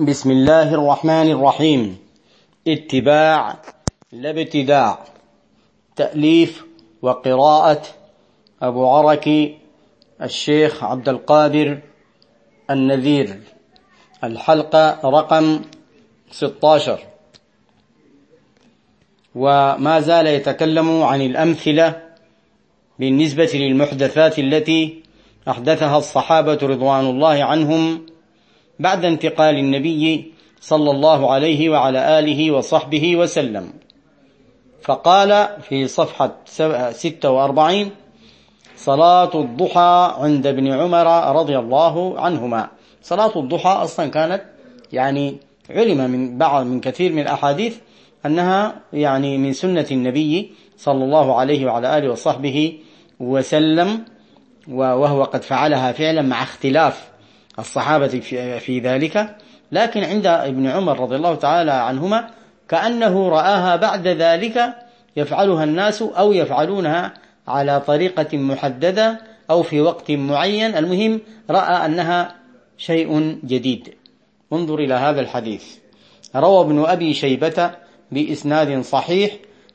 بسم الله الرحمن الرحيم اتباع لا ابتداع تأليف وقراءة أبو عركي الشيخ عبد القادر النذير الحلقة رقم 16 وما زال يتكلم عن الأمثلة بالنسبة للمحدثات التي أحدثها الصحابة رضوان الله عنهم بعد انتقال النبي صلى الله عليه وعلى آله وصحبه وسلم. فقال في صفحة 46 صلاة الضحى عند ابن عمر رضي الله عنهما. صلاة الضحى أصلا كانت يعني علم من بعض من كثير من الأحاديث أنها يعني من سنة النبي صلى الله عليه وعلى آله وصحبه وسلم وهو قد فعلها فعلا مع اختلاف الصحابة في ذلك. لكن عند ابن عمر رضي الله تعالى عنهما كأنه رآها بعد ذلك يفعلها الناس أو يفعلونها على طريقة محددة أو في وقت معين. المهم رأى أنها شيء جديد. انظر إلى هذا الحديث. روى ابن أبي شيبة بإسناد صحيح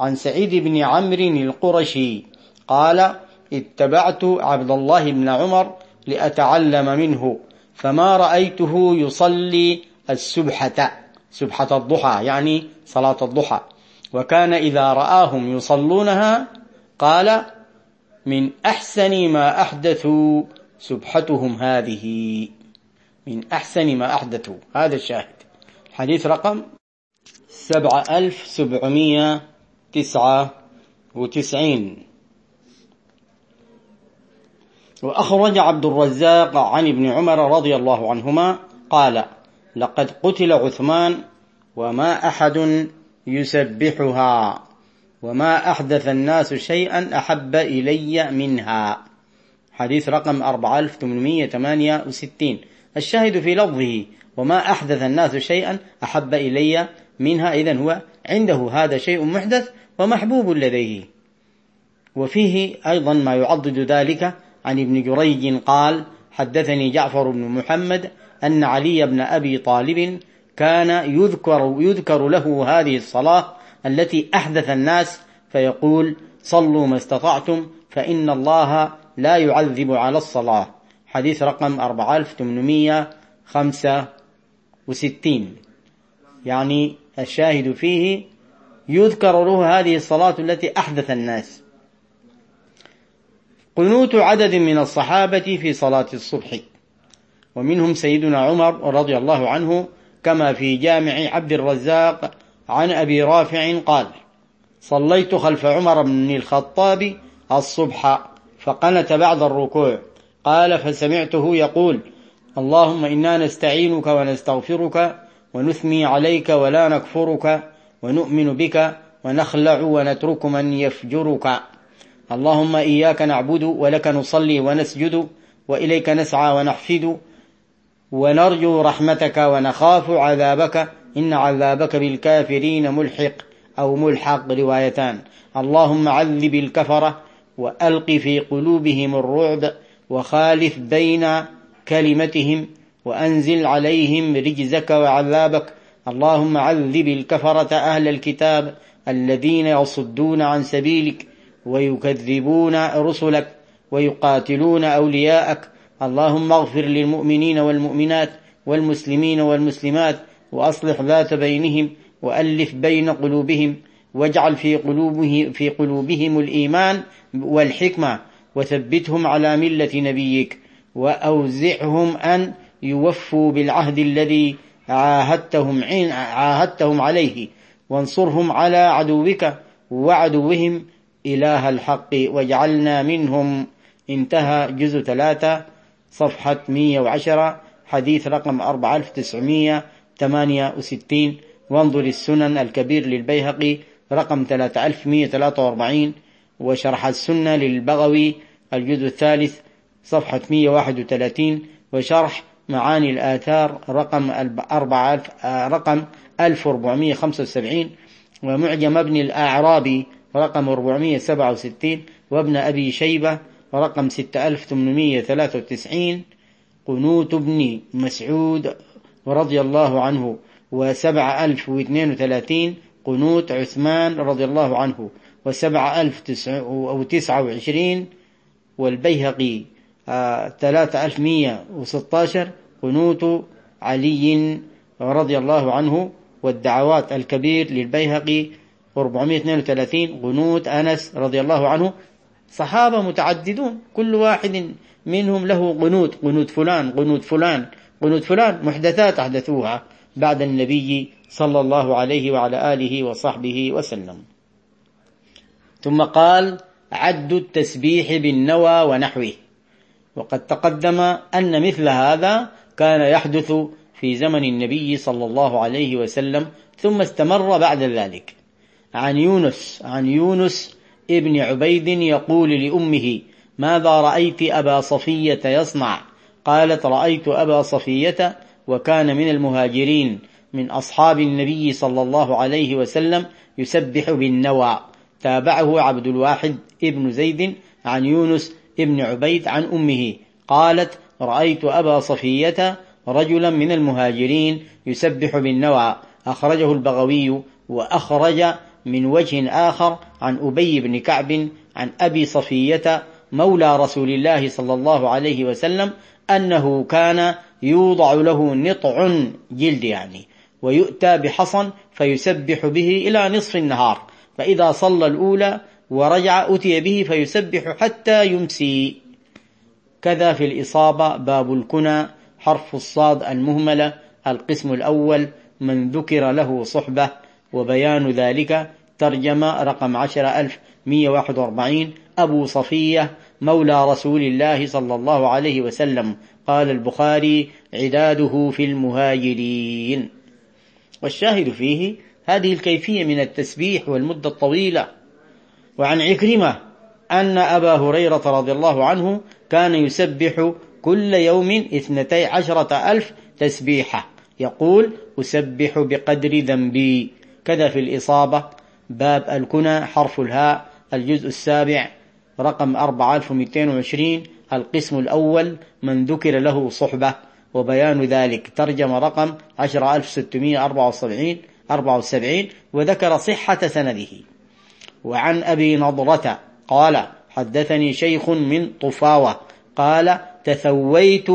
عن سعيد بن عمرو القرشي قال اتبعت عبد الله بن عمر لأتعلم منه. فما رأيته يصلي السبحة سبحة الضحى يعني صلاة الضحى. وكان إذا رآهم يصلونها قال من أحسن ما أحدثوا سبحتهم هذه. من أحسن ما أحدثوا هذا الشاهد. حديث رقم سبعة ألف سبعمية تسعة وتسعين. وأخرج عبد الرزاق عن ابن عمر رضي الله عنهما قال لقد قتل عثمان وما أحد يسبحها وما أحدث الناس شيئا أحب إلي منها. حديث رقم 4868 الشاهد في لفظه وما أحدث الناس شيئا أحب إلي منها. إذن هو عنده هذا شيء محدث ومحبوب لديه. وفيه أيضا ما يعضد ذلك عن ابن جريج قال حدثني جعفر بن محمد أن علي بن أبي طالب كان يذكر, يذكر له هذه الصلاة التي أحدث الناس فيقول صلوا ما استطعتم فإن الله لا يعذب على الصلاة. حديث رقم 4865 يعني الشاهد فيه يذكر له هذه الصلاة التي أحدث الناس. قنوت عدد من الصحابة في صلاة الصبح. ومنهم سيدنا عمر رضي الله عنه كما في جامع عبد الرزاق عن أبي رافع قال صليت خلف عمر بن الخطاب الصبح فقنت بعد الركوع. قال فسمعته يقول اللهم إنا نستعينك ونستغفرك ونثني عليك ولا نكفرك ونؤمن بك ونخلع ونترك من يفجرك. اللهم إياك نعبد ولك نصلي ونسجد وإليك نسعى ونحفد ونرجو رحمتك ونخاف عذابك إن عذابك بالكافرين ملحق أو ملحق روايتان. اللهم عذب الكفرة وألق في قلوبهم الرعب وخالف بين كلمتهم وأنزل عليهم رجزك وعذابك. اللهم عذب الكفرة أهل الكتاب الذين يصدون عن سبيلك ويكذبون رسلك ويقاتلون أولياءك. اللهم اغفر للمؤمنين والمؤمنات والمسلمين والمسلمات وأصلح ذات بينهم وألف بين قلوبهم واجعل في قلوبه في قلوبهم الإيمان والحكمة وثبتهم على ملة نبيك وأوزعهم أن يوفوا بالعهد الذي عاهدتهم عاهدتهم عليه وانصرهم على عدوك وعدوهم إله الحق واجعلنا منهم. انتهى جزء ثلاثة صفحة 110 حديث رقم 4968 وانظر السنن الكبير للبيهقي رقم 3143 وشرح السنة للبغوي الجزء الثالث صفحة 131 وشرح معاني الآثار رقم أربعة رقم 1475 ومعجم ابن الأعرابي رقم 467 وابن أبي شيبة رقم 6893 قنوت ابن مسعود رضي الله عنه وسبع ألف واثنين وثلاثين قنوت عثمان رضي الله عنه وسبع ألف وتسعة وعشرين والبيهقي آه، ثلاثة ألف مية وستة عشر قنوت علي رضي الله عنه والدعوات الكبير للبيهقي 432 قنوت أنس رضي الله عنه. صحابة متعددون كل واحد منهم له قنوت قنوت فلان قنوت فلان قنوت فلان محدثات أحدثوها بعد النبي صلى الله عليه وعلى آله وصحبه وسلم. ثم قال عد التسبيح بالنوى ونحوه. وقد تقدم أن مثل هذا كان يحدث في زمن النبي صلى الله عليه وسلم ثم استمر بعد ذلك. عن يونس عن يونس ابن عبيد يقول لأمه ماذا رأيت أبا صفية يصنع؟ قالت رأيت أبا صفية وكان من المهاجرين من أصحاب النبي صلى الله عليه وسلم يسبح بالنوى. تابعه عبد الواحد ابن زيد عن يونس ابن عبيد عن أمه. قالت رأيت أبا صفية رجلا من المهاجرين يسبح بالنوى. أخرجه البغوي وأخرج من وجه آخر عن أبي بن كعب عن أبي صفية مولى رسول الله صلى الله عليه وسلم أنه كان يوضع له نطع جلد يعني ويؤتى بحصن فيسبح به إلى نصف النهار فإذا صلى الأولى ورجع أتي به فيسبح حتى يمسي. كذا في الإصابة باب الكنى حرف الصاد المهملة القسم الأول من ذكر له صحبة. وبيان ذلك ترجمة رقم عشر ألف مية واحد وأربعين أبو صفية مولى رسول الله صلى الله عليه وسلم. قال البخاري عداده في المهاجرين. والشاهد فيه هذه الكيفية من التسبيح والمدة الطويلة. وعن عكرمة أن أبا هريرة رضي الله عنه كان يسبح كل يوم اثنتي عشرة ألف تسبيحة. يقول أسبح بقدر ذنبي. كذا في الإصابة. باب الكنى حرف الهاء الجزء السابع رقم 4220 القسم الأول من ذكر له صحبة. وبيان ذلك ترجم رقم 10674 74 وذكر صحة سنده. وعن أبي نضرة قال حدثني شيخ من طفاوة قال تثويت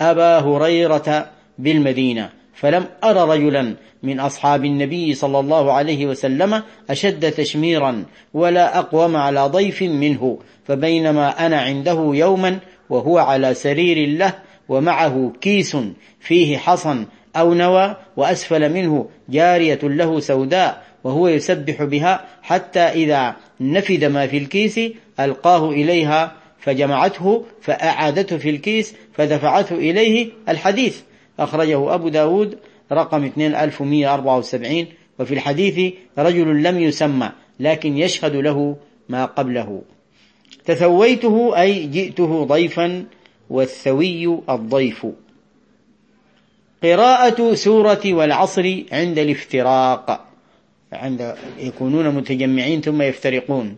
أبا هريرة بالمدينة. فلم أر رجلا من أصحاب النبي صلى الله عليه وسلم أشد تشميرا ولا أقوم على ضيف منه فبينما أنا عنده يوما وهو على سرير له ومعه كيس فيه حصن أو نوى وأسفل منه جارية له سوداء وهو يسبح بها حتى إذا نفد ما في الكيس ألقاه إليها فجمعته فأعادته في الكيس فدفعته إليه الحديث. أخرجه أبو داود رقم 2174 وفي الحديث رجل لم يسمى لكن يشهد له ما قبله. تثويته أي جئته ضيفا والثوي الضيف. قراءة سورة والعصر عند الافتراق. عند يكونون متجمعين ثم يفترقون.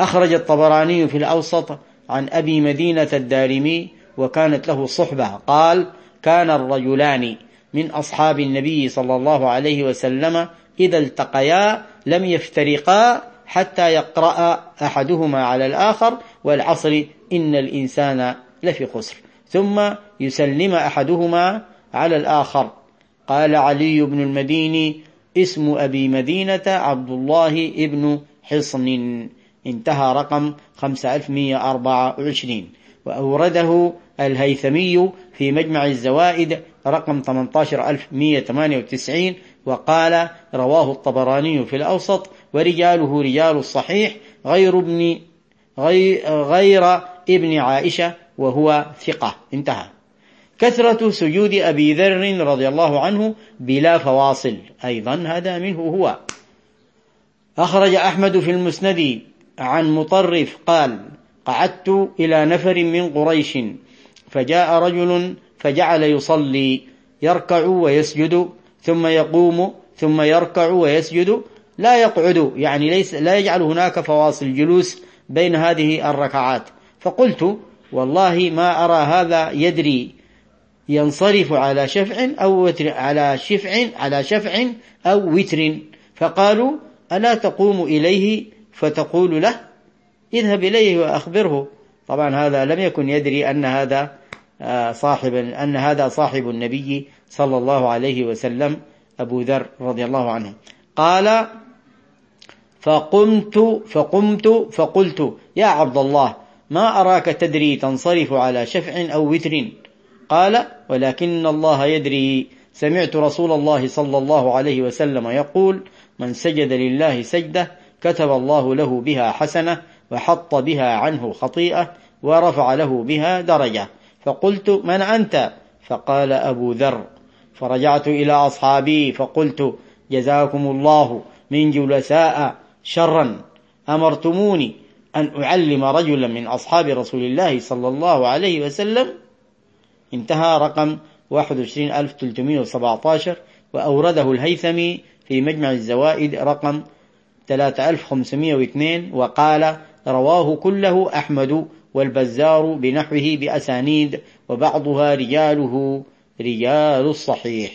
أخرج الطبراني في الأوسط عن أبي مدينة الدارمي وكانت له صحبة. قال كان الرجلان من أصحاب النبي صلى الله عليه وسلم إذا التقيا لم يفترقا حتى يقرأ أحدهما على الآخر والعصر إن الإنسان لفي خسر. ثم يسلم أحدهما على الآخر. قال علي بن المديني اسم أبي مدينة عبد الله ابن حصن. انتهى رقم 5124 وأورده الهيثمي في مجمع الزوائد رقم 18198 وقال رواه الطبراني في الأوسط ورجاله رجال الصحيح غير ابن غير ابن عائشة وهو ثقة. انتهى. كثرة سجود أبي ذر رضي الله عنه بلا فواصل. أيضا هذا منه هو. أخرج أحمد في المسند عن مطرف قال قعدت إلى نفر من قريش فجاء رجل فجعل يصلي يركع ويسجد ثم يقوم ثم يركع ويسجد. لا يقعد يعني ليس لا يجعل هناك فواصل جلوس بين هذه الركعات. فقلت والله ما أرى هذا يدري ينصرف على شفع أو وتر على شفع على شفع أو وتر. فقالوا ألا تقوم إليه؟ فتقول له اذهب إليه وأخبره. طبعا هذا لم يكن يدري أن هذا آه، صاحب أن هذا صاحب النبي صلى الله عليه وسلم أبو ذر رضي الله عنه. قال فقمت فقمت فقلت يا عبد الله ما أراك تدري تنصرف على شفع أو وتر؟ قال ولكن الله يدري. سمعت رسول الله صلى الله عليه وسلم يقول من سجد لله سجدة كتب الله له بها حسنة وحط بها عنه خطيئة ورفع له بها درجة. فقلت من أنت؟ فقال أبو ذر. فرجعت إلى أصحابي فقلت جزاكم الله من جلساء شرا. أمرتموني أن أعلم رجلا من أصحاب رسول الله صلى الله عليه وسلم. انتهى رقم 21317 وأورده الهيثمي في مجمع الزوائد رقم 3502 وقال رواه كله أحمد والبزار بنحوه بأسانيد وبعضها رجاله رجال الصحيح.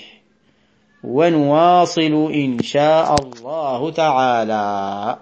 ونواصل إن شاء الله تعالى.